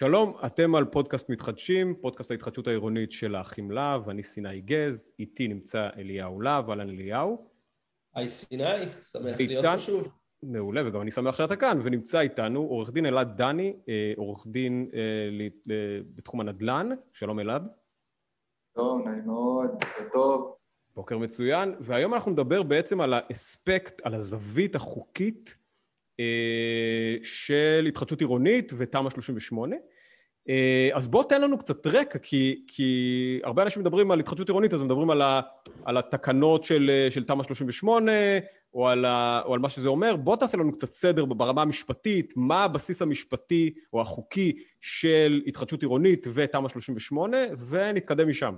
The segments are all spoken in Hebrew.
שלום, אתם על פודקאסט מתחדשים, פודקאסט ההתחדשות העירונית של האחים להב, אני סיני גז, איתי נמצא אליהו להב, אהלן אליהו. היי סיני, שמח להיות פה שוב. מעולה, וגם אני שמח שאתה כאן, ונמצא איתנו עורך דין אלעד דני, אה, עורך דין אה, בתחום הנדל"ן, שלום אלעד. טוב, נעים מאוד, טוב. בוקר מצוין, והיום אנחנו נדבר בעצם על האספקט, על הזווית החוקית אה, של התחדשות עירונית ותמ"א 38. אה, אז בוא תן לנו קצת רקע, כי, כי הרבה אנשים מדברים על התחדשות עירונית, אז מדברים על, ה, על התקנות של, אה, של תמ"א 38, או על, ה, או על מה שזה אומר. בוא תעשה לנו קצת סדר ברמה המשפטית, מה הבסיס המשפטי או החוקי של התחדשות עירונית ותמ"א 38, ונתקדם משם.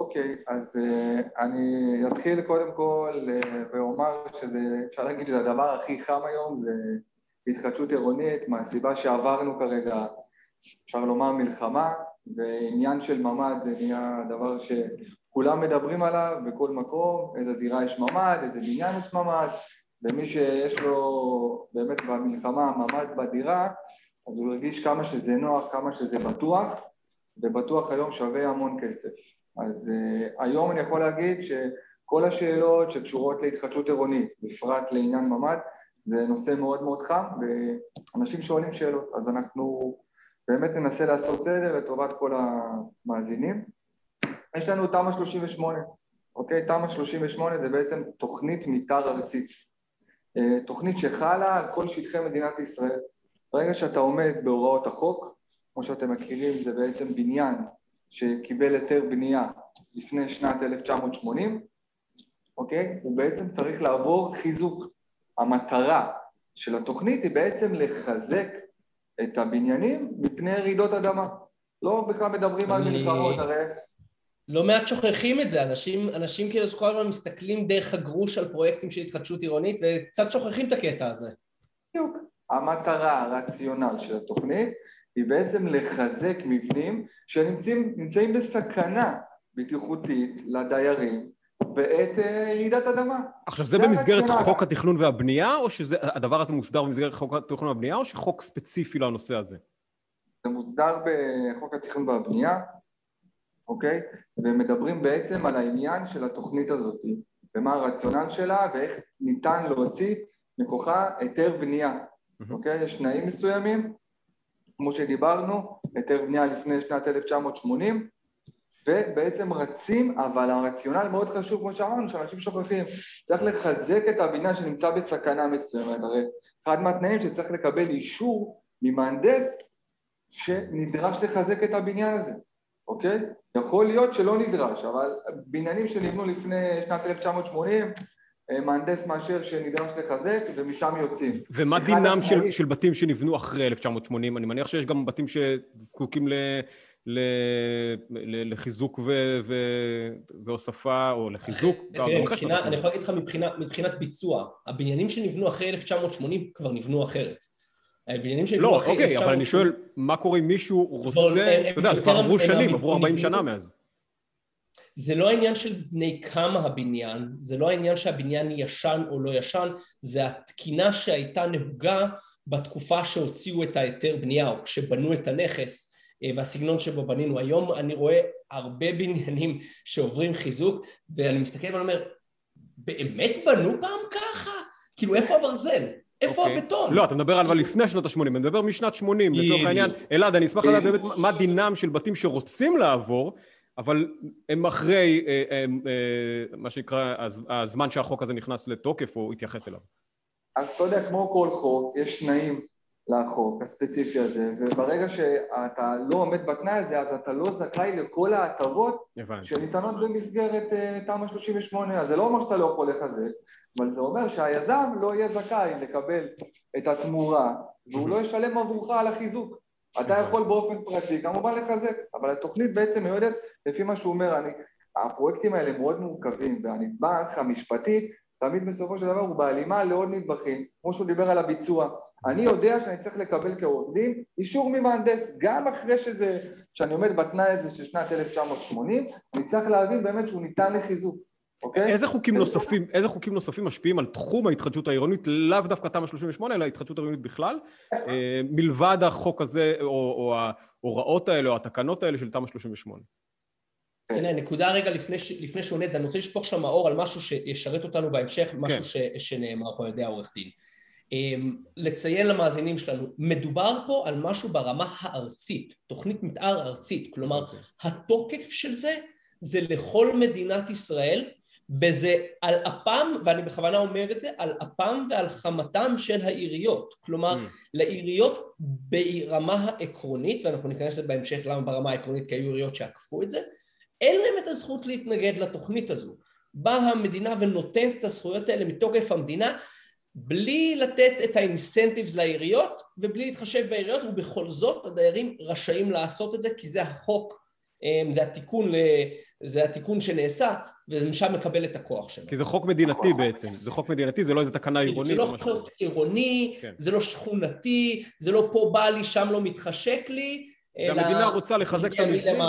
אוקיי, okay, אז uh, אני אתחיל קודם כל uh, ואומר שזה, אפשר להגיד שזה הדבר הכי חם היום, זה התחדשות עירונית, מהסיבה שעברנו כרגע, אפשר לומר מלחמה, ועניין של ממ"ד זה נהיה דבר שכולם מדברים עליו בכל מקום, איזה דירה יש ממ"ד, איזה בניין יש ממ"ד, ומי שיש לו באמת במלחמה ממ"ד בדירה, אז הוא הרגיש כמה שזה נוח, כמה שזה בטוח, ובטוח היום שווה המון כסף. אז uh, היום אני יכול להגיד שכל השאלות שקשורות להתחדשות עירונית, בפרט לעניין ממ"ד, זה נושא מאוד מאוד חם, ואנשים שואלים שאלות, אז אנחנו באמת ננסה לעשות סדר לטובת כל המאזינים. יש לנו תמ"א 38, אוקיי? תמ"א 38 זה בעצם תוכנית מתאר ארצית. אה, תוכנית שחלה על כל שטחי מדינת ישראל. ברגע שאתה עומד בהוראות החוק, כמו שאתם מכירים זה בעצם בניין שקיבל היתר בנייה לפני שנת 1980, אוקיי? הוא בעצם צריך לעבור חיזוק. המטרה של התוכנית היא בעצם לחזק את הבניינים מפני רעידות אדמה. לא בכלל מדברים. על מלחמות, הרי... לא מעט שוכחים את זה, אנשים, אנשים כאילו כל הזמן מסתכלים דרך הגרוש על פרויקטים של התחדשות עירונית וקצת שוכחים את הקטע הזה. בדיוק. המטרה, הרציונל של התוכנית היא בעצם לחזק מבנים שנמצאים בסכנה בטיחותית לדיירים בעת אה, רעידת אדמה. עכשיו זה במסגרת חוק התכנון והבנייה, או שהדבר הזה מוסדר במסגרת חוק התכנון והבנייה, או שחוק ספציפי לנושא הזה? זה מוסדר בחוק התכנון והבנייה, אוקיי? ומדברים בעצם על העניין של התוכנית הזאת, ומה הרציונל שלה, ואיך ניתן להוציא מכוחה היתר בנייה, אוקיי? יש תנאים מסוימים, כמו שדיברנו, היתר בנייה לפני שנת 1980, ובעצם רצים, אבל הרציונל מאוד חשוב, כמו שאמרנו, שאנשים שוכחים, צריך לחזק את הבניין שנמצא בסכנה מסוימת, הרי אחד מהתנאים שצריך לקבל אישור ממהנדס שנדרש לחזק את הבניין הזה, אוקיי? יכול להיות שלא נדרש, אבל בניינים שנבנו לפני שנת 1980 אה, מהנדס מאשר שנדרש לחזק ומשם יוצאים. ומה דינם של, של בתים שנבנו אחרי 1980? אני מניח שיש גם בתים שזקוקים ל, לחיזוק ו, ו, והוספה, או לחיזוק. תראה, מבחינה, אני יכול להגיד לך מבחינת, מבחינת ביצוע, הבניינים שנבנו אחרי 1980 כבר נבנו אחרת. הבניינים שנבנו לא, אחרי... לא, אוקיי, אבל אני שואל, מה קורה אם מישהו רוצה, אתה יודע, זה כבר עברו שנים, עברו 40 שנה מאז. זה לא העניין של בני כמה הבניין, זה לא העניין שהבניין ישן או לא ישן, זה התקינה שהייתה נהוגה בתקופה שהוציאו את ההיתר בנייה או כשבנו את הנכס והסגנון שבו בנינו. היום אני רואה הרבה בניינים שעוברים חיזוק ואני מסתכל ואני אומר, באמת בנו פעם ככה? כאילו איפה הברזל? איפה okay. אוקיי. הבטון? לא, אתה מדבר אבל לפני שנות ה-80, אני מדבר משנת 80, לצורך העניין. אלעד, אני אשמח לדעת באמת מה דינם של בתים שרוצים לעבור אבל הם אחרי אה, אה, אה, מה שנקרא הזמן שהחוק הזה נכנס לתוקף או התייחס אליו. אז אתה יודע, כמו כל חוק, יש תנאים לחוק הספציפי הזה, וברגע שאתה לא עומד בתנאי הזה, אז אתה לא זכאי לכל ההטבות שניתנות במסגרת תמ"א 38. אז זה לא אומר שאתה לא יכול לחזק, אבל זה אומר שהיזם לא יהיה זכאי לקבל את התמורה, והוא לא ישלם עבורך על החיזוק. אתה יכול באופן פרטי כמובן לחזק, אבל התוכנית בעצם מיועדת לפי מה שהוא אומר, אני, הפרויקטים האלה מאוד מורכבים והנדבך המשפטי תמיד בסופו של דבר הוא בהלימה לעוד נדבכים, כמו שהוא דיבר על הביצוע. אני יודע שאני צריך לקבל כעורך דין אישור ממהנדס, גם אחרי שזה, שאני עומד בתנאי הזה של שנת 1980, אני צריך להבין באמת שהוא ניתן לחיזוק. אוקיי? איזה חוקים נוספים, איזה חוקים נוספים משפיעים על תחום ההתחדשות העירונית, לאו דווקא תמ"א 38, אלא ההתחדשות העירונית בכלל, אה, מלבד החוק הזה, או, או ההוראות האלה, או התקנות האלה של תמ"א 38? הנה, נקודה רגע לפני, לפני שהוא זה, אני רוצה לשפוך שם האור על משהו שישרת אותנו בהמשך, משהו כן. ש, שנאמר פה על ידי העורך דין. אמ, לציין למאזינים שלנו, מדובר פה על משהו ברמה הארצית, תוכנית מתאר ארצית, כלומר. אוקיי. התוקף של זה זה לכל מדינת ישראל וזה על אפם, ואני בכוונה אומר את זה, על אפם ועל חמתם של העיריות. כלומר, mm. לעיריות ברמה העקרונית, ואנחנו ניכנס לזה בהמשך למה ברמה העקרונית, כי היו עיריות שעקפו את זה, אין להם את הזכות להתנגד לתוכנית הזו. באה המדינה ונותנת את הזכויות האלה מתוקף המדינה, בלי לתת את האינסנטיבס לעיריות ובלי להתחשב בעיריות, ובכל זאת הדיירים רשאים לעשות את זה, כי זה החוק, אה, זה התיקון, זה התיקון שנעשה, ומשם מקבל את הכוח שלו. כי זה חוק מדינתי בעצם, זה חוק מדינתי, זה לא איזה תקנה עירונית. זה לא חוק עירוני, כן. זה לא שכונתי, זה לא פה בא לי, שם לא מתחשק לי. המדינה רוצה לחזק את המבנים.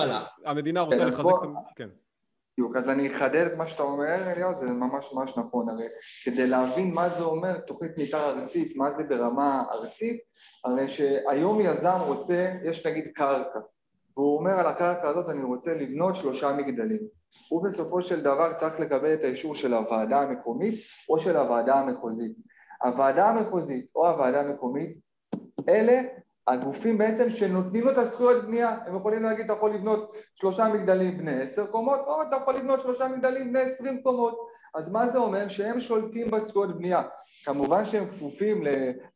המדינה רוצה כן, לחזק את המבנים, כן. בדיוק, אז אני אחדד את מה שאתה אומר, אליהו, זה ממש ממש נכון, הרי כדי להבין מה זה אומר תוכנית מתאר ארצית, מה זה ברמה ארצית, הרי שהיום יזם רוצה, יש נגיד קרקע, והוא אומר על הקרקע הזאת אני רוצה לבנות שלושה מגדלים. הוא בסופו של דבר צריך לקבל את האישור של הוועדה המקומית או של הוועדה המחוזית. הוועדה המחוזית או הוועדה המקומית, אלה הגופים בעצם שנותנים לו את הזכויות בנייה, הם יכולים להגיד אתה יכול לבנות שלושה מגדלים בני עשר קומות או אתה יכול לבנות שלושה מגדלים בני עשרים קומות אז מה זה אומר? שהם שולטים בזכויות בנייה. כמובן שהם כפופים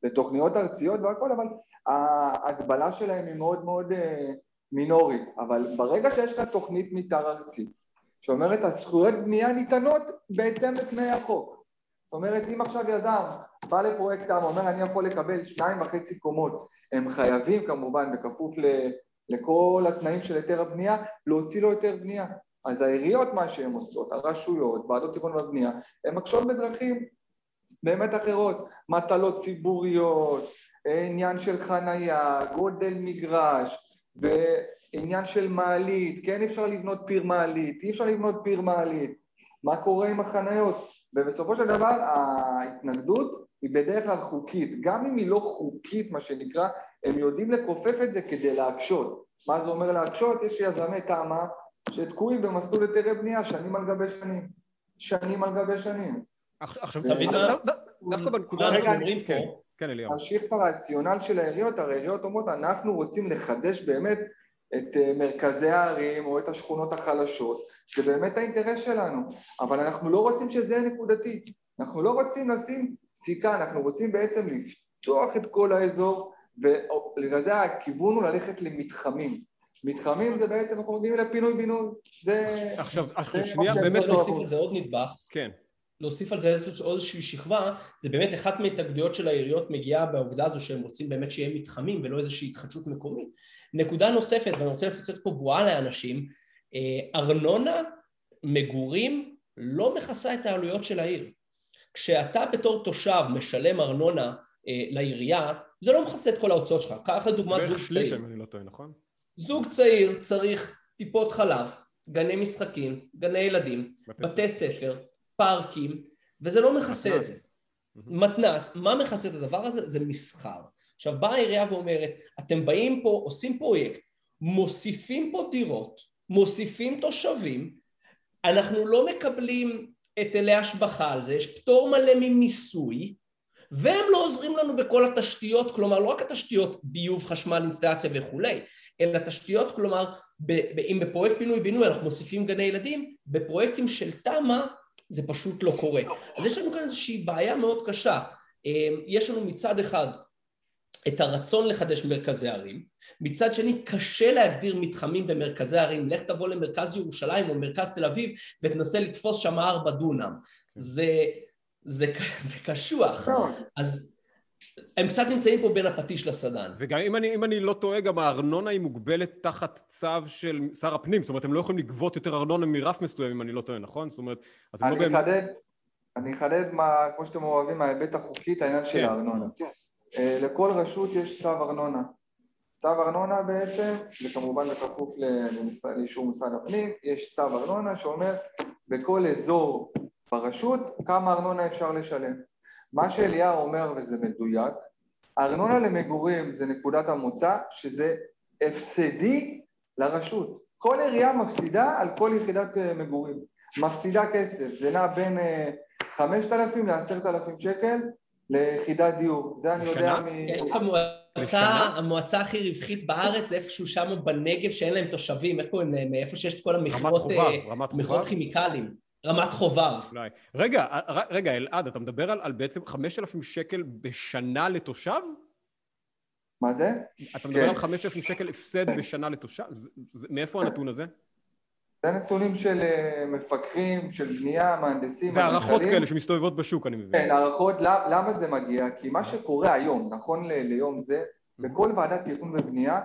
לתוכניות ארציות והכל אבל ההגבלה שלהם היא מאוד מאוד אה, מינורית. אבל ברגע שיש לך תוכנית מתאר ארצית שאומרת הזכויות בנייה ניתנות בהתאם לתנאי החוק זאת אומרת אם עכשיו יזם בא לפרויקט תמ"א, אומר אני יכול לקבל שניים וחצי קומות הם חייבים כמובן, בכפוף לכל התנאים של היתר הבנייה, להוציא לו היתר בנייה. אז העיריות מה שהן עושות, הרשויות, ועדות תכנון ובנייה, הן מקשות בדרכים באמת אחרות, מטלות ציבוריות, עניין של חנייה, גודל מגרש, ועניין של מעלית, כן אפשר לבנות פיר מעלית, אי אפשר לבנות פיר מעלית, מה קורה עם החניות, ובסופו של דבר ההתנגדות היא בדרך כלל חוקית. גם אם היא לא חוקית, מה שנקרא, הם יודעים לכופף את זה כדי להקשות. מה זה אומר להקשות? יש יזמי תמ"א שתקועים במסלול היתרי בנייה שנים על גבי שנים. שנים על גבי שנים. עכשיו, תבין, דווקא בנקודה הזאת אומרים פה... כן, אליהו. להמשיך את הרציונל של העיריות, הרי העיריות אומרות, אנחנו רוצים לחדש באמת את אה, מרכזי הערים או את השכונות החלשות, זה באמת האינטרס שלנו, אבל אנחנו לא רוצים שזה יהיה נקודתי. אנחנו לא רוצים לשים סיכה, אנחנו רוצים בעצם לפתוח את כל האזור, ובגלל זה הכיוון הוא ללכת למתחמים. מתחמים זה בעצם, אנחנו מגיעים לפינוי בינוי. זה... עכשיו, עכשיו שנייה, באמת... להוסיף על זה עוד נדבך. כן. להוסיף על זה איזושהי שכבה, זה באמת אחת מההתנגדויות של העיריות מגיעה בעובדה הזו שהם רוצים באמת שיהיה מתחמים ולא איזושהי התחדשות מקומית. נקודה נוספת, ואני רוצה לפוצץ פה בועה לאנשים, אה, ארנונה מגורים לא מכסה את העלויות של העיר. כשאתה בתור תושב משלם ארנונה אה, לעירייה, זה לא מכסה את כל ההוצאות שלך. קח לדוגמה זוג צעיר. בערך שליש, אם אני לא טועה, נכון? זוג צעיר צריך טיפות חלב, גני משחקים, גני ילדים, בתי, בתי ספר, פארקים, וזה לא מכסה את זה. מתנ"ס, מה מכסה את הדבר הזה? זה מסחר. עכשיו באה העירייה ואומרת, אתם באים פה, עושים פרויקט, מוסיפים פה דירות, מוסיפים תושבים, אנחנו לא מקבלים היטלי השבחה על זה, יש פטור מלא ממיסוי, והם לא עוזרים לנו בכל התשתיות, כלומר לא רק התשתיות ביוב, חשמל, אינסטלציה וכולי, אלא תשתיות, כלומר אם בפרויקט פינוי בינוי אנחנו מוסיפים גני ילדים, בפרויקטים של תמ"א זה פשוט לא קורה. אז יש לנו כאן איזושהי בעיה מאוד קשה. אמ, יש לנו מצד אחד את הרצון לחדש מרכזי ערים, מצד שני קשה להגדיר מתחמים במרכזי ערים, לך תבוא למרכז ירושלים או מרכז תל אביב ותנסה לתפוס שם ארבע דונם, כן. זה, זה, זה קשוח, אז הם קצת נמצאים פה בין הפטיש לסדן. וגם אם אני, אם אני לא טועה, גם הארנונה היא מוגבלת תחת צו של שר הפנים, זאת אומרת, הם לא יכולים לגבות יותר ארנונה מרף מסוים, אם אני לא טועה, נכון? זאת אומרת, אז הם לא באמת... אחדד, אני אחדד מה, כמו שאתם אוהבים, ההיבט החוקי, את העניין של כן. הארנונה. אה, לכל רשות יש צו ארנונה. צו ארנונה בעצם, וכמובן בכפוף לאישור משרד הפנים, יש צו ארנונה שאומר בכל אזור ברשות כמה ארנונה אפשר לשלם. מה שאליהו אומר, וזה מדויק, הארנונה למגורים זה נקודת המוצא, שזה הפסדי לרשות. כל עירייה מפסידה על כל יחידת אה, מגורים. מפסידה כסף, זה נע בין 5,000 אה, ל-10,000 שקל ליחידת דיור. זה אני יודע מ... המועצה, המועצה הכי רווחית בארץ זה איפשהו שם בנגב שאין להם תושבים, איך קוראים להם? איפה שיש את כל המכרות אה, כימיקלים. רמת חובב. אולי. רגע, רגע, אלעד, אתה מדבר על, על בעצם 5,000 שקל בשנה לתושב? מה זה? אתה מדבר כן. על 5,000 שקל הפסד כן. בשנה לתושב? זה, זה, מאיפה הנתון הזה? זה נתונים של אה, מפקחים, של בנייה, מהנדסים. זה הערכות כאלה שמסתובבות בשוק, אני מבין. כן, הערכות, למה זה מגיע? כי מה שקורה היום, נכון ליום זה, בכל ועדת תכנון ובנייה,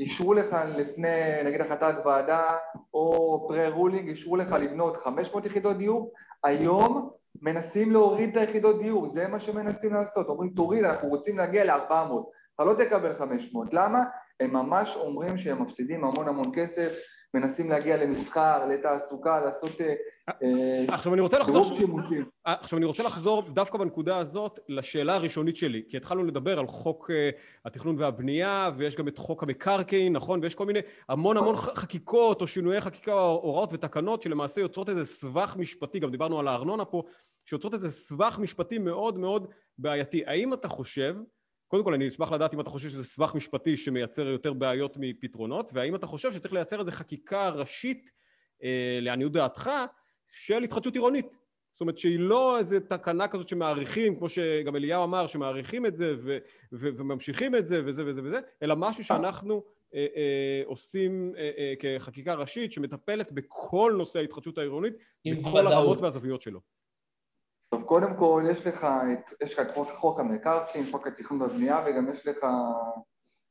אישרו לך לפני, נגיד החלטת ועדה או פרה-רולינג, אישרו לך לבנות 500 יחידות דיור, היום מנסים להוריד את היחידות דיור, זה מה שמנסים לעשות, אומרים תוריד, אנחנו רוצים להגיע ל-400, אתה לא תקבל 500, למה? הם ממש אומרים שהם מפסידים המון המון כסף, מנסים להגיע למסחר, לתעסוקה, לעשות אה, אה, עכשיו אני רוצה לחזור... שימושים. עכשיו אני רוצה לחזור דווקא בנקודה הזאת לשאלה הראשונית שלי, כי התחלנו לדבר על חוק אה, התכנון והבנייה, ויש גם את חוק המקרקעין, נכון? ויש כל מיני, המון המון חקיקות או שינויי חקיקה, הוראות ותקנות שלמעשה יוצרות איזה סבך משפטי, גם דיברנו על הארנונה פה, שיוצרות איזה סבך משפטי מאוד מאוד בעייתי. האם אתה חושב קודם כל אני אשמח לדעת אם אתה חושב שזה סבך משפטי שמייצר יותר בעיות מפתרונות והאם אתה חושב שצריך לייצר איזו חקיקה ראשית אה, לעניות דעתך של התחדשות עירונית. זאת אומרת שהיא לא איזו תקנה כזאת שמעריכים כמו שגם אליהו אמר שמעריכים את זה ו- ו- וממשיכים את זה וזה וזה וזה אלא משהו שאנחנו אה, אה, עושים אה, אה, כחקיקה ראשית שמטפלת בכל נושא ההתחדשות העירונית בכל הרמות והזוויות שלו טוב, קודם כל יש לך את, יש לך את חוק, חוק המקרקעין, חוק התכנון והבנייה וגם יש לך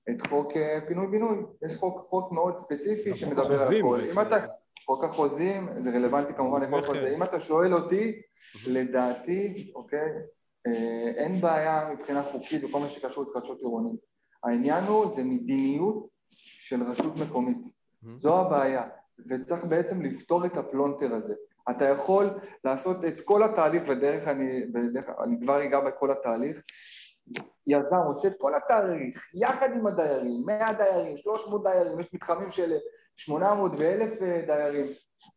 את חוק אה, פינוי-בינוי. יש חוק, חוק מאוד ספציפי שמדבר על הכל. אם אתה... חוק החוזים, זה רלוונטי כמובן לכל חוזה. אם אתה שואל אותי, לדעתי, אוקיי, אה, אין בעיה מבחינה חוקית בכל מה שקשור להתחדשות עירונית. העניין הוא, זה מדיניות של רשות מקומית. זו הבעיה. וצריך בעצם לפתור את הפלונטר הזה. אתה יכול לעשות את כל התהליך, ודרך אני, בדרך, אני כבר אגע בכל התהליך, יזם עושה את כל התהליך יחד עם הדיירים, 100 דיירים, 300 דיירים, יש מתחמים של 800 ו-1,000 אה, דיירים,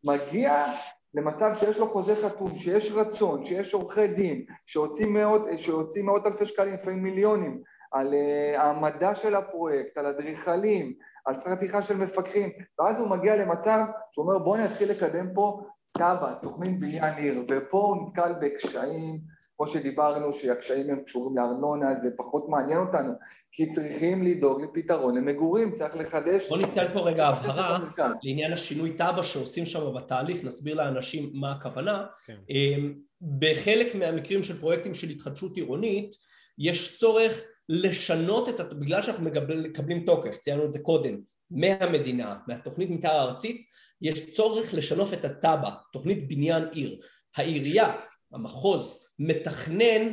מגיע למצב שיש לו חוזה חתום, שיש רצון, שיש עורכי דין, שהוציא מאות, שהוציא מאות אלפי שקלים, לפעמים מיליונים, על uh, העמדה של הפרויקט, על אדריכלים, על שכר טרחה של מפקחים, ואז הוא מגיע למצב שהוא אומר בוא נתחיל לקדם פה תב"ע, תוכנית בניין עיר, ופה הוא נתקל בקשיים, כמו שדיברנו שהקשיים הם קשורים לארנונה, זה פחות מעניין אותנו, כי צריכים לדאוג לפתרון למגורים, צריך לחדש... בוא ניתן פה רגע הבהרה לעניין השינוי תב"ע שעושים שם בתהליך, נסביר לאנשים מה הכוונה. כן. אמ, בחלק מהמקרים של פרויקטים של התחדשות עירונית, יש צורך לשנות את, בגלל שאנחנו מקבלים תוקף, ציינו את זה קודם, מהמדינה, מהתוכנית מתאר הארצית, יש צורך לשנוף את התב"ע, תוכנית בניין עיר. העירייה, המחוז, מתכנן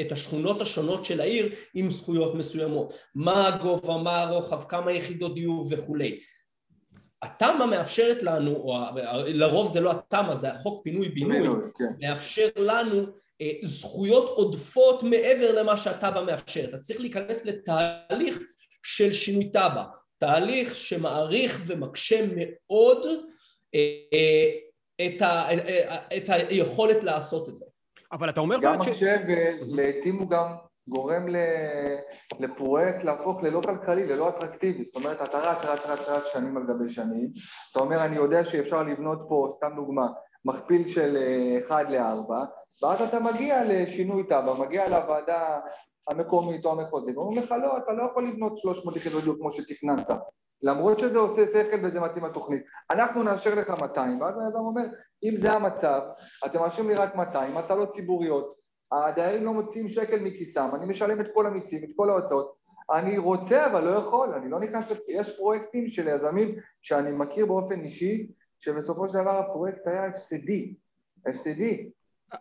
את השכונות השונות של העיר עם זכויות מסוימות. מה הגובה, מה הרוחב, כמה יחידות דיור וכולי. התמ"א מאפשרת לנו, או לרוב זה לא התמ"א, זה החוק פינוי בינוי, כן. מאפשר לנו זכויות עודפות מעבר למה שהתב"ע מאפשרת. אז צריך להיכנס לתהליך של שינוי תב"ע. תהליך שמעריך ומקשה מאוד אה, את, ה, אה, את היכולת לעשות את זה. אבל אתה אומר... גם מקשה ש... ולעיתים הוא גם גורם לפרויקט להפוך ללא כלכלי, ללא אטרקטיבי. זאת אומרת, אתה רץ, רץ, רץ, רץ שנים על גבי שנים. אתה אומר, אני יודע שאפשר לבנות פה, סתם דוגמה, מכפיל של 1 ל-4, ואז אתה מגיע לשינוי תב"ע, מגיע לוועדה המקומית או המחוזית, ואומרים לך לא, אתה לא יכול לבנות 300 יחידות דיור כמו שתכננת, למרות שזה עושה שכל וזה מתאים לתוכנית. אנחנו נאשר לך 200, ואז היזם אומר, אם זה המצב, אתם מאשרים לי רק 200, אתה לא ציבוריות, הדיירים לא מוציאים שקל מכיסם, אני משלם את כל המיסים, את כל ההוצאות, אני רוצה אבל לא יכול, אני לא נכנס, יש פרויקטים של יזמים שאני מכיר באופן אישי, שבסופו של דבר הפרויקט היה הפסדי, הפסדי,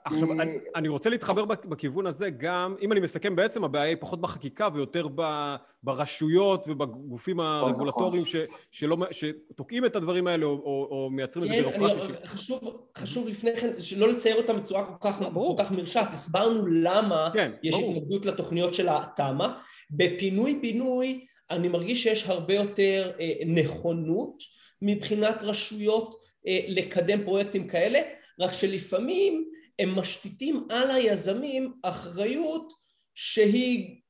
עכשיו, כי... אני, אני רוצה להתחבר בכיוון הזה גם, אם אני מסכם, בעצם הבעיה היא פחות בחקיקה ויותר ב, ברשויות ובגופים נכון, הרגולטוריים נכון. ש, שלא, שתוקעים את הדברים האלה או, או, או מייצרים כן, את זה בירוקרטיה. ש... חשוב, חשוב לפני כן, לא לצייר אותם בצורה כל כך, כל כך מרשעת. הסברנו למה כן, יש התנגדות לתוכניות של התמ"א. בפינוי-בינוי אני מרגיש שיש הרבה יותר אה, נכונות מבחינת רשויות אה, לקדם פרויקטים כאלה, רק שלפעמים הם משתיתים על היזמים אחריות שהיא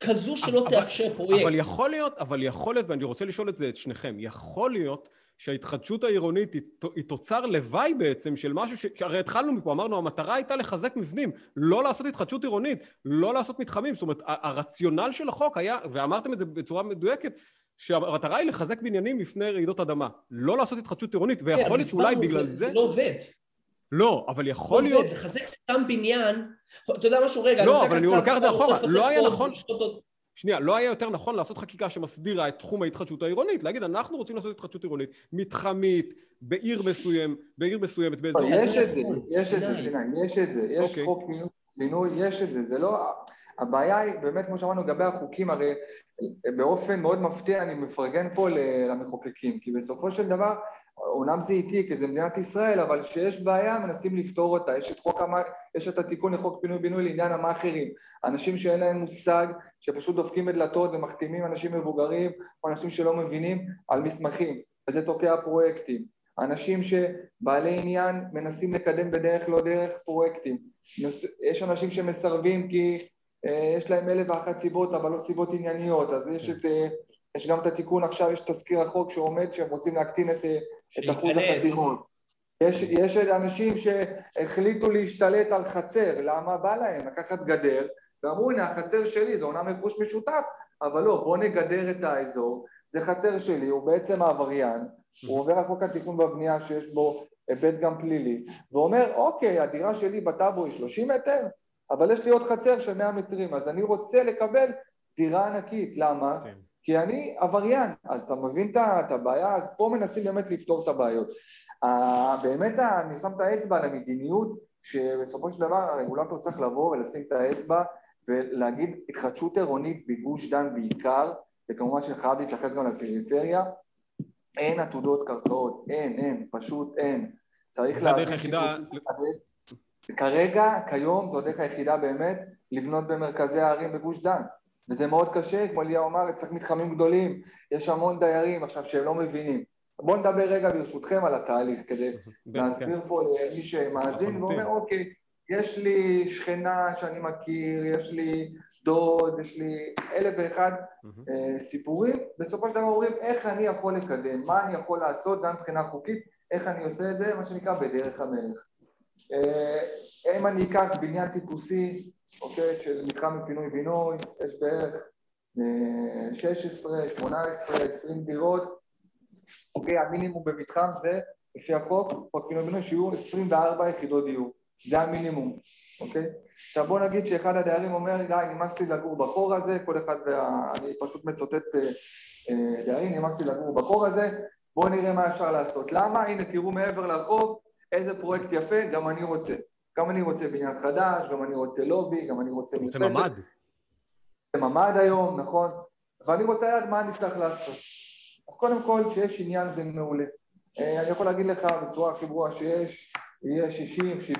כזו שלא אבל, תאפשר פרויקט. אבל יכול להיות, אבל יכול להיות, ואני רוצה לשאול את זה את שניכם, יכול להיות שההתחדשות העירונית היא, היא תוצר לוואי בעצם של משהו ש... הרי התחלנו מפה, אמרנו, המטרה הייתה לחזק מבנים, לא לעשות התחדשות עירונית, לא לעשות מתחמים, זאת אומרת, הרציונל של החוק היה, ואמרתם את זה בצורה מדויקת, שהמטרה היא לחזק בניינים לפני רעידות אדמה, לא לעשות התחדשות עירונית, ויכול כן, להיות שאולי בגלל זה... זה לא עובד. לא, אבל יכול לא להיות... עובד, לחזק סתם בניין, אתה יודע משהו, רגע, לא, אבל אני לוקח את זה אחורה, לא היה נכון... שנייה, לא היה יותר נכון לעשות חקיקה שמסדירה את תחום ההתחדשות העירונית, להגיד אנחנו רוצים לעשות התחדשות עירונית מתחמית, בעיר מסוים, בעיר מסוימת, באזור... יש את זה, יש את זה, סיני, יש את זה, יש אוקיי. חוק מינוי, יש את זה, זה לא... הבעיה היא באמת, כמו שאמרנו, לגבי החוקים, הרי באופן מאוד מפתיע אני מפרגן פה למחוקקים, כי בסופו של דבר, אומנם זה איטי, כי זה מדינת ישראל, אבל כשיש בעיה מנסים לפתור אותה. יש את, חוק המ... יש את התיקון לחוק פינוי-בינוי לעניין המאכערים. אנשים שאין להם מושג, שפשוט דופקים בדלתות ומחתימים אנשים מבוגרים, או אנשים שלא מבינים, על מסמכים, וזה תוקע פרויקטים. אנשים שבעלי עניין מנסים לקדם בדרך לא דרך פרויקטים. יש אנשים שמסרבים כי אה, יש להם אלף ואחת סיבות, אבל לא סיבות ענייניות, אז יש, את, אה, יש גם את התיקון עכשיו, יש תזכיר החוק שעומד שהם רוצים להקטין את, אה, את אחוז החתימות. יש, יש אנשים שהחליטו להשתלט על חצר, למה בא להם? לקחת גדר, ואמרו הנה החצר שלי, זה אומנם רכוש משותף, אבל לא, בוא נגדר את האזור, זה חצר שלי, הוא בעצם העבריין, הוא עובר על חוק התכנון והבנייה שיש בו היבט גם פלילי, ואומר אוקיי, הדירה שלי בטאבו היא 30 מטר, אבל יש לי עוד חצר של 100 מטרים, אז אני רוצה לקבל דירה ענקית, למה? כן. כי אני עבריין, אז אתה מבין את הבעיה? אז פה מנסים באמת לפתור את הבעיות. באמת אני שם את האצבע על המדיניות שבסופו של דבר הרגולטור צריך לבוא ולשים את האצבע ולהגיד התחדשות עירונית בגוש דן בעיקר, וכמובן שחייב להתייחס גם לפריפריה, אין עתודות קרקעות, אין, אין, פשוט אין. צריך להבין... כרגע, כיום, זו הדרך היחידה באמת לבנות במרכזי הערים בגוש דן. וזה מאוד קשה, כמו ליאור אמר, צריך מתחמים גדולים, יש המון דיירים עכשיו שהם לא מבינים. בואו נדבר רגע ברשותכם על התהליך, כדי להסביר פה למי שמאזין ואומר, אוקיי, יש לי שכנה שאני מכיר, יש לי דוד, יש לי אלף ואחד אה, סיפורים, בסופו של דבר אומרים איך אני יכול לקדם, מה אני יכול לעשות גם מבחינה חוקית, איך אני עושה את זה, מה שנקרא בדרך המלך. אה, אם אני אקח בניין טיפוסי, אוקיי, של מתחם מפינוי בינוי, יש בערך 16, 18, 20 דירות, אוקיי, המינימום במתחם זה, לפי החוק, חוק פינוי בינוי, שיהיו 24 יחידות דיור, זה המינימום, אוקיי? עכשיו בוא נגיד שאחד הדיירים אומר, די, נמאס לי לגור בחור הזה, כל אחד, וה... אני פשוט מצוטט אה, אה, דיירים, נמאס לי לגור בחור הזה, בואו נראה מה אפשר לעשות. למה? הנה תראו מעבר לרחוב, איזה פרויקט יפה, גם אני רוצה. גם אני רוצה בניין חדש, גם אני רוצה לובי, גם אני רוצה. רוצה ממ"ד. זה ממ"ד היום, נכון? ואני רוצה לדעת מה אני צריך לעשות. אז קודם כל, שיש עניין זה מעולה. אה, אני יכול להגיד לך בצורה הכי ברורה שיש, יהיה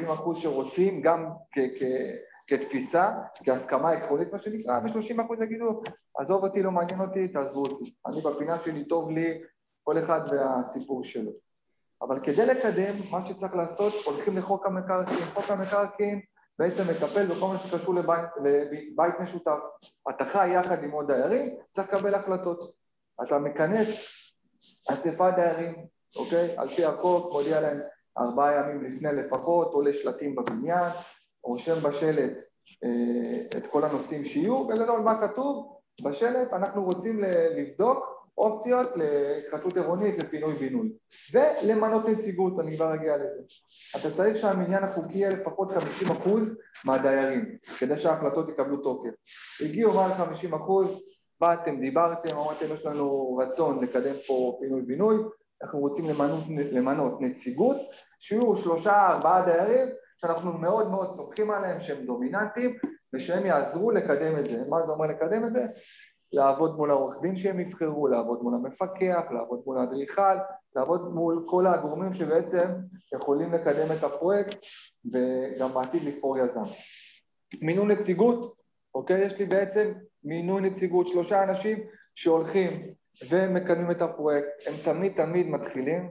60-70 אחוז שרוצים, גם כ- כ- כתפיסה, כהסכמה עקרונית מה שנקרא, ו-30 אחוז יגידו, עזוב אותי, לא מעניין אותי, תעזבו אותי. אני בפינה שלי טוב לי, כל אחד והסיפור שלו. אבל כדי לקדם, מה שצריך לעשות, הולכים לחוק המקרקעין. חוק המקרקעין בעצם מטפל בכל מה שקשור לבית, לבית משותף. אתה חי יחד עם עוד דיירים, צריך לקבל החלטות. אתה מכנס אספת דיירים, אוקיי? על פי החוק, מודיע להם ארבעה ימים לפני לפחות, עולה שלטים בבניין, רושם בשלט אה, את כל הנושאים שיהיו, בגדול מה כתוב? בשלט אנחנו רוצים לבדוק אופציות להתחדשות עירונית לפינוי-בינוי ולמנות נציגות, אני כבר אגיע לזה. אתה צריך שהמניין החוקי יהיה לפחות 50% מהדיירים כדי שההחלטות יקבלו תוקף. הגיעו מעל 50%, באתם, דיברתם, אמרתם יש לנו רצון לקדם פה פינוי-בינוי, אנחנו רוצים למנות, למנות נציגות, שיהיו שלושה ארבעה דיירים שאנחנו מאוד מאוד סומכים עליהם שהם דומיננטיים ושהם יעזרו לקדם את זה. מה זה אומר לקדם את זה? לעבוד מול העורך דין שהם יבחרו, לעבוד מול המפקח, לעבוד מול האדריכל, לעבוד מול כל הגורמים שבעצם יכולים לקדם את הפרויקט וגם בעתיד לבחור יזם. מינוי נציגות, אוקיי? יש לי בעצם מינוי נציגות, שלושה אנשים שהולכים ומקדמים את הפרויקט, הם תמיד תמיד מתחילים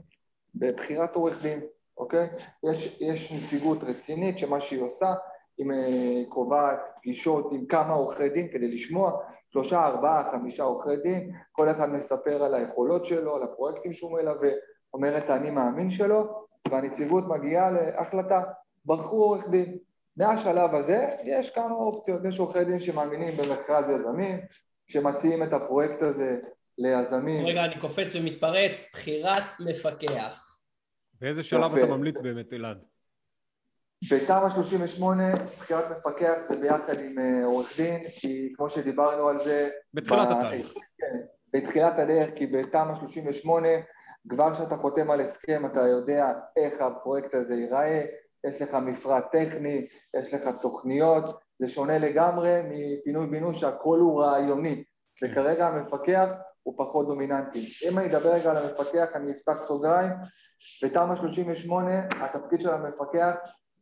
בבחירת עורך דין, אוקיי? יש, יש נציגות רצינית שמה שהיא עושה, היא אה, קובעת פגישות עם כמה עורכי דין כדי לשמוע, שלושה, ארבעה, חמישה עורכי דין, כל אחד מספר על היכולות שלו, על הפרויקטים שהוא מלווה, אומר את האני מאמין שלו, והנציגות מגיעה להחלטה, בחרו עורך דין. מהשלב הזה יש כמה אופציות, יש עורכי דין שמאמינים במכרז יזמים, שמציעים את הפרויקט הזה ליזמים. רגע, אני קופץ ומתפרץ, בחירת מפקח. באיזה שלב אתה ממליץ באמת, אלעד? בתמ"א 38, בחירת מפקח זה ביחד עם אה, עורך דין, כי כמו שדיברנו על זה... בתחילת התהליך. כן, בתחילת הדרך, כי בתמ"א 38, כבר כשאתה חותם על הסכם אתה יודע איך הפרויקט הזה ייראה, יש לך מפרט טכני, יש לך תוכניות, זה שונה לגמרי מפינוי-בינוי שהכל הוא רעיוני, כן. וכרגע המפקח הוא פחות דומיננטי. אם אני אדבר רגע על המפקח, אני אפתח סוגריים, בתמ"א 38 התפקיד של המפקח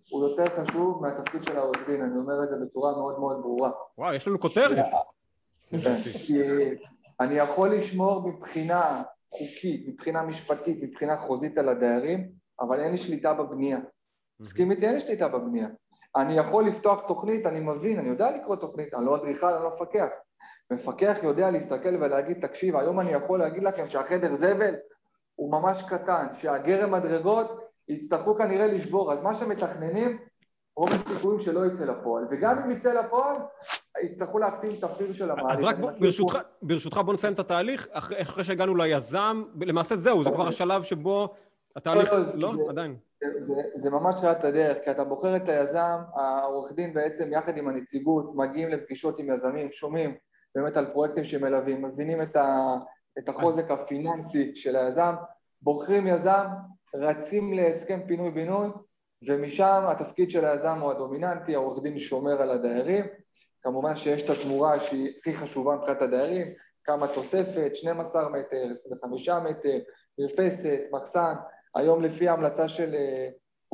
הוא יותר חשוב מהתפקיד של העורך דין, אני אומר את זה בצורה מאוד מאוד ברורה. וואו, יש לנו כותרת. כן, כי אני יכול לשמור מבחינה חוקית, מבחינה משפטית, מבחינה חוזית על הדיירים, אבל אין לי שליטה בבנייה. מסכים איתי? אין לי שליטה בבנייה. אני יכול לפתוח תוכנית, אני מבין, אני יודע לקרוא תוכנית, אני לא אדריכל, אני לא מפקח. מפקח יודע להסתכל ולהגיד, תקשיב, היום אני יכול להגיד לכם שהחדר זבל הוא ממש קטן, שהגרם מדרגות יצטרכו כנראה לשבור, אז מה שמתכננים, רוב הסיכויים שלא יצא לפועל, וגם אם יצא לפועל, יצטרכו להקטין את הפיר של המעלית. אז רק בוא, ברשותך, פה... ברשותך בוא נסיים את התהליך, אחרי, אחרי שהגענו ליזם, למעשה זהו, זה כבר השלב שבו התהליך... לא, לא, לא זה, עדיין. זה, זה, זה ממש תחילת הדרך, כי אתה בוחר את היזם, העורך דין בעצם יחד עם הנציגות מגיעים לפגישות עם יזמים, שומעים באמת על פרויקטים שמלווים, מבינים את, ה, את החוזק אז... הפיננסי של היזם, בוחרים יזם, רצים להסכם פינוי-בינוי, ומשם התפקיד של היזם הוא הדומיננטי, העורך דין שומר על הדיירים. כמובן שיש את התמורה שהיא הכי חשובה מבחינת הדיירים, כמה תוספת, 12 מטר, 25 מטר, מרפסת, מחסן. היום לפי ההמלצה של,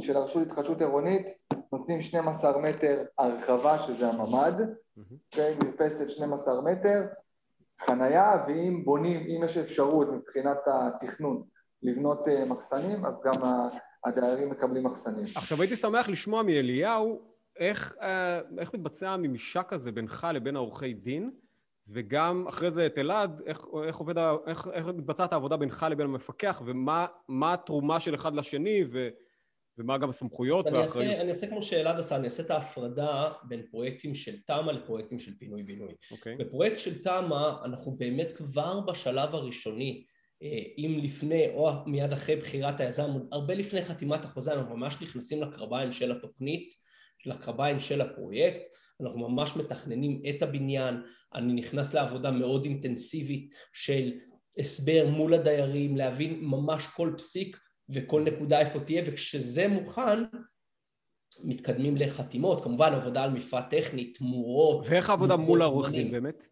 של הרשות להתחדשות עירונית, נותנים 12 מטר הרחבה, שזה הממ"ד, mm-hmm. מרפסת 12 מטר, חנייה, ואם בונים, אם יש אפשרות מבחינת התכנון לבנות אה, מחסנים, אז גם הדיירים מקבלים מחסנים. עכשיו הייתי שמח לשמוע מאליהו איך, אה, איך מתבצע הממשק הזה בינך לבין העורכי דין, וגם אחרי זה את אלעד, איך, איך, עובד, איך, איך מתבצעת העבודה בינך לבין המפקח, ומה התרומה של אחד לשני, ו, ומה גם הסמכויות והאחריות. אני אעשה כמו שאלעד עשה, אני אעשה את ההפרדה בין פרויקטים של תמ"א לפרויקטים של פינוי-בינוי. Okay. אוקיי. בפרויקט של תמ"א אנחנו באמת כבר בשלב הראשוני אם לפני או מיד אחרי בחירת היזם, הרבה לפני חתימת החוזה, אנחנו ממש נכנסים לקרביים של התוכנית, לקרביים של הפרויקט, אנחנו ממש מתכננים את הבניין, אני נכנס לעבודה מאוד אינטנסיבית של הסבר מול הדיירים, להבין ממש כל פסיק וכל נקודה איפה תהיה, וכשזה מוכן, מתקדמים לחתימות, כמובן עבודה על מפרט טכני, תמורות. ואיך העבודה מול העורך דין באמת?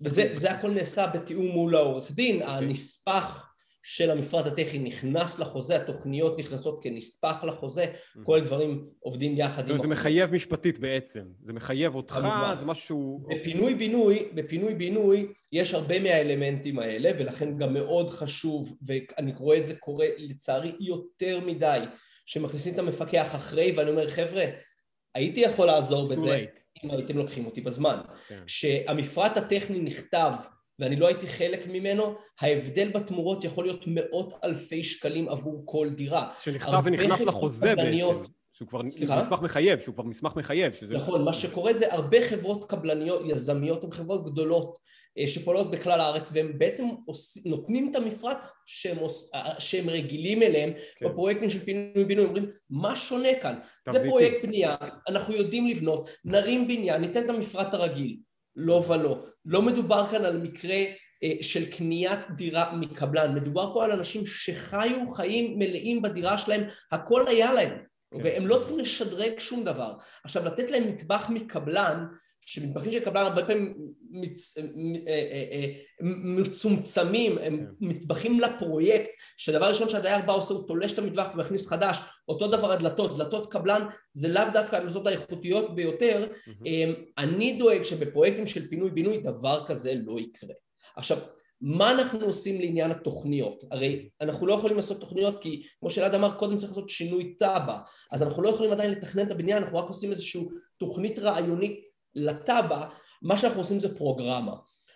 וזה, וזה הכל נעשה בתיאום מול העורך דין, okay. אוקיי. הנספח של המפרט הטכני נכנס לחוזה, התוכניות נכנסות כנספח לחוזה, mm-hmm. כל הדברים עובדים יחד עם... זה מחייב משפטית בעצם, זה מחייב אותך, זה משהו... בפינוי-בינוי, בפינוי-בינוי יש הרבה מהאלמנטים האלה, ולכן גם מאוד חשוב, ואני רואה את זה קורה לצערי יותר מדי, שמכניסים את המפקח אחרי, ואני אומר, חבר'ה, הייתי יכול לעזור בזה. אם הייתם לוקחים אותי בזמן. כן. כשהמפרט הטכני נכתב ואני לא הייתי חלק ממנו, ההבדל בתמורות יכול להיות מאות אלפי שקלים עבור כל דירה. שנכתב ונכנס לחוזה קבלניות, בעצם. שהוא כבר סליחה? מסמך מחייב, שהוא כבר מסמך מחייב. שזה... נכון, מה שקורה זה הרבה חברות קבלניות, יזמיות, הן חברות גדולות שפועלות בכלל הארץ, והם בעצם נותנים את המפרט שהם, אה, שהם רגילים אליהם כן. בפרויקטים של פינוי-בינוי, אומרים, מה שונה כאן? זה פרויקט בנייה, אנחנו יודעים לבנות, נרים בניין, ניתן את המפרט הרגיל. לא ולא. לא מדובר כאן על מקרה אה, של קניית דירה מקבלן, מדובר פה על אנשים שחיו חיים מלאים בדירה שלהם, הכל היה להם. כן. והם לא צריכים לשדרג שום דבר. עכשיו, לתת להם מטבח מקבלן, שמטבחים של קבלן הרבה פעמים מצ... אה, אה, אה, מצומצמים, הם כן. מטבחים לפרויקט, שדבר ראשון שהדייר בא עושה הוא תולש את המטבח ומכניס חדש, אותו דבר הדלתות, דלתות קבלן זה לאו דווקא הדלתות האיכותיות ביותר, אני דואג שבפרויקטים של פינוי-בינוי דבר כזה לא יקרה. עכשיו, מה אנחנו עושים לעניין התוכניות? הרי אנחנו לא יכולים לעשות תוכניות כי כמו שאלעד אמר קודם צריך לעשות שינוי תב"ע אז אנחנו לא יכולים עדיין לתכנן את הבניין, אנחנו רק עושים איזושהי תוכנית רעיונית לתב"ע, מה שאנחנו עושים זה פרוגרמה.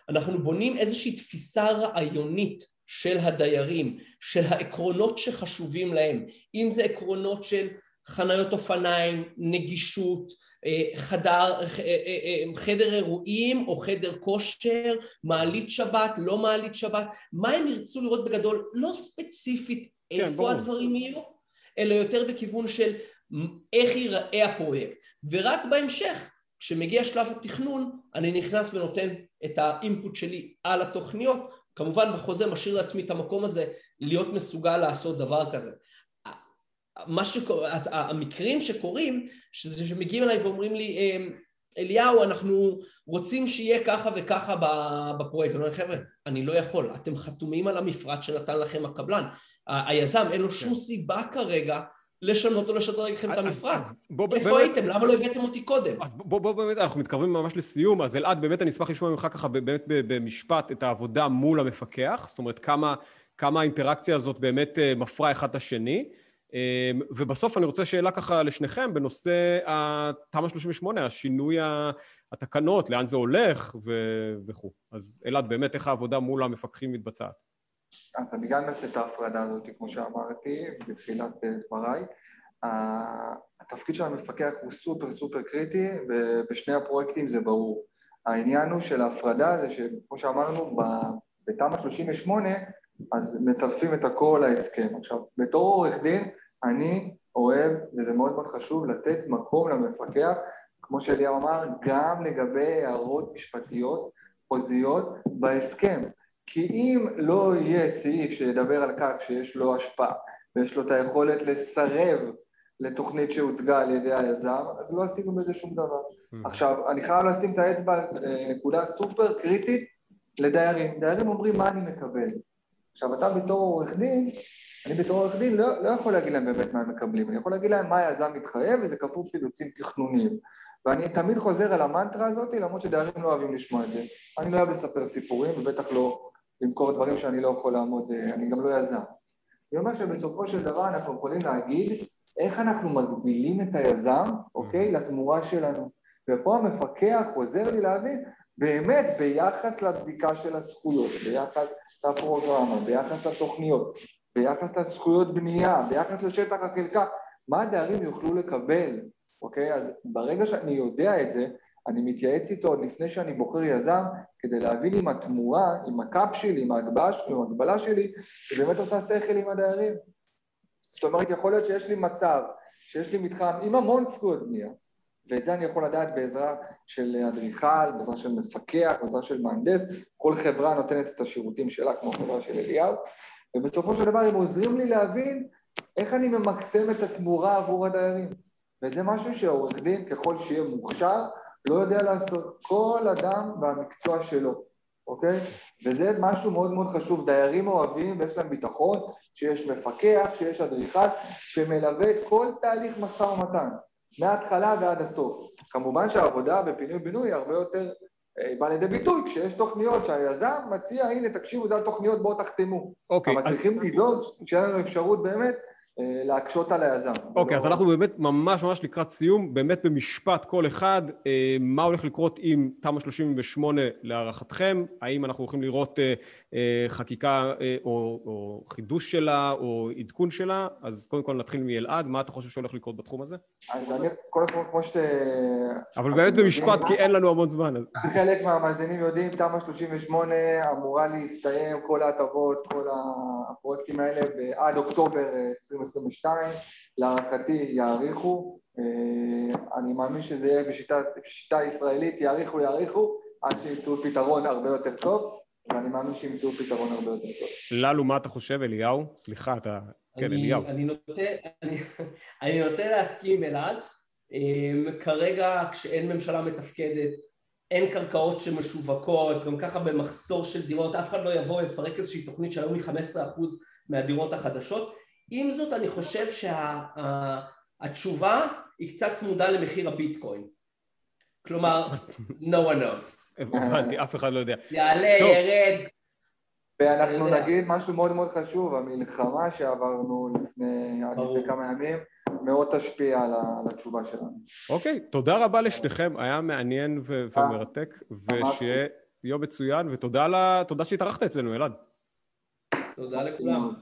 אנחנו בונים איזושהי תפיסה רעיונית של הדיירים, של העקרונות שחשובים להם, אם זה עקרונות של חניות אופניים, נגישות, אה, חדר, אה, אה, חדר אירועים או חדר כושר, מעלית שבת, לא מעלית שבת, מה הם ירצו לראות בגדול, לא ספציפית כן, איפה ברור. הדברים יהיו, אלא יותר בכיוון של איך ייראה הפרויקט, ורק בהמשך כשמגיע שלב התכנון אני נכנס ונותן את האינפוט שלי על התוכניות כמובן בחוזה משאיר לעצמי את המקום הזה להיות מסוגל לעשות דבר כזה מה שקורה, אז המקרים שקורים, שזה שמגיעים אליי ואומרים לי, אמ, אליהו, אנחנו רוצים שיהיה ככה וככה בפרויקט. אני אומר, חבר'ה, אני לא יכול, אתם חתומים על המפרט שנתן לכם הקבלן. היזם, אין לו שום כן. סיבה כרגע לשנות או לשדרג לכם את המפרט. איפה הייתם? למה לא הבאתם אותי קודם? אז בוא באמת, אנחנו מתקרבים ממש לסיום, אז אלעד, באמת אני אשמח לשמוע ממך ככה באמת במשפט את העבודה מול המפקח, זאת אומרת, כמה האינטראקציה הזאת באמת אה, מפרה אחד את השני. אמ, ובסוף אני רוצה שאלה ככה לשניכם בנושא התמ"א 38, השינוי התקנות, לאן זה הולך וכו'. אז אלעד, באמת איך העבודה מול המפקחים מתבצעת? אז אני גם אעשה את ההפרדה הזאת, כמו שאמרתי בתחילת אה, דבריי. התפקיד של המפקח הוא סופר סופר קריטי, ובשני הפרויקטים זה ברור. העניין הוא של ההפרדה זה שכמו שאמרנו, בתמ"א 38 אז מצרפים את הכל להסכם. עכשיו, בתור עורך דין, אני אוהב, וזה מאוד מאוד חשוב, לתת מקום למפקח, כמו שאליהו אמר, גם לגבי הערות משפטיות, חוזיות, בהסכם. כי אם לא יהיה סעיף שידבר על כך שיש לו השפעה ויש לו את היכולת לסרב לתוכנית שהוצגה על ידי היזם, אז לא עשינו בזה שום דבר. Mm-hmm. עכשיו, אני חייב לשים את האצבע על אה, נקודה סופר קריטית לדיירים. דיירים אומרים מה אני מקבל. עכשיו, אתה בתור עורך דין, אני בתור עורך דין לא, לא יכול להגיד להם באמת מה הם מקבלים, אני יכול להגיד להם מה היזם מתחייב וזה כפוף לאילוצים תכנוניים. ואני תמיד חוזר על המנטרה הזאת, למרות שדיירים לא אוהבים לשמוע את זה. אני לא אוהב לספר סיפורים, ובטח לא למכור דברים שאני לא יכול לעמוד, אה, אני גם לא יזם. אני אומר שבסופו של דבר אנחנו יכולים להגיד איך אנחנו מגבילים את היזם, אוקיי, לתמורה שלנו. ופה המפקח עוזר לי להבין באמת ביחס לבדיקה של הזכויות, ביחס לפרוגרמה, ביחס לתוכניות, ביחס לזכויות בנייה, ביחס לשטח החלקה, מה הדיירים יוכלו לקבל, אוקיי? אז ברגע שאני יודע את זה, אני מתייעץ איתו עוד לפני שאני בוחר יזם, כדי להבין אם התמורה, עם הקאפ שלי, עם ההגבלה, עם ההגבלה שלי, זה באמת עושה שכל עם הדיירים. זאת אומרת, יכול להיות שיש לי מצב, שיש לי מתחם עם המון זכויות בנייה, ואת זה אני יכול לדעת בעזרה של אדריכל, בעזרה של מפקח, בעזרה של מהנדס, כל חברה נותנת את השירותים שלה, כמו חברה של אליהו, ובסופו של דבר הם עוזרים לי להבין איך אני ממקסם את התמורה עבור הדיירים. וזה משהו שהעורך דין, ככל שיהיה מוכשר, לא יודע לעשות. כל אדם והמקצוע שלו, אוקיי? וזה משהו מאוד מאוד חשוב. דיירים אוהבים ויש להם ביטחון שיש מפקח, שיש אדריכל, שמלווה את כל תהליך משא ומתן, מההתחלה ועד הסוף. כמובן שהעבודה בפינוי-בינוי היא הרבה יותר אה, בא לידי ביטוי כשיש תוכניות שהיזם מציע, הנה תקשיבו, זה התוכניות, בואו תחתמו. אוקיי. אבל אז... צריכים לדאוג שיהיה לנו אפשרות באמת להקשות על היזם. אוקיי, אז אנחנו באמת ממש ממש לקראת סיום, באמת במשפט כל אחד, אה, מה הולך לקרות עם תמ"א 38 להערכתכם? האם אנחנו הולכים לראות אה, חקיקה או חידוש שלה או עדכון שלה? אז קודם כל נתחיל מאלעד, מה אתה חושב שהולך לקרות בתחום הזה? אז אני, קודם כל, כמו שאתה... אבל באמת במשפט, כי אין לנו המון זמן. חלק מהמאזינים יודעים, תמ"א 38 אמורה להסתיים, כל ההטבות, כל הפרויקטים האלה, עד אוקטובר 20... 2022, להערכתי יאריכו, אה, אני מאמין שזה יהיה בשיטה, ישראלית, יאריכו יאריכו עד שימצאו פתרון הרבה יותר טוב, ואני מאמין שימצאו פתרון הרבה יותר טוב. ללו, מה אתה חושב, אליהו? סליחה, אתה... כן, אליהו. אני נוטה, אני, אני נוטה להסכים עם אלעד. אמ, כרגע כשאין ממשלה מתפקדת, אין קרקעות שמשווקות, גם ככה במחסור של דירות, אף אחד לא יבוא ויפרק איזושהי תוכנית שהיום היא 15% מהדירות החדשות. עם זאת, אני חושב שהתשובה שה, היא קצת צמודה למחיר הביטקוין. כלומר, no one knows. הבנתי, אף אחד לא יודע. יעלה, ירד. ואנחנו נגיד משהו מאוד מאוד חשוב, המלחמה שעברנו לפני, לפני כמה ימים, מאוד תשפיע על, התשובה שלנו. אוקיי, תודה רבה לשניכם, היה מעניין ו- ומרתק, ושיהיה יום מצוין, ותודה שהתארחת אצלנו, אלעד. תודה לכולם.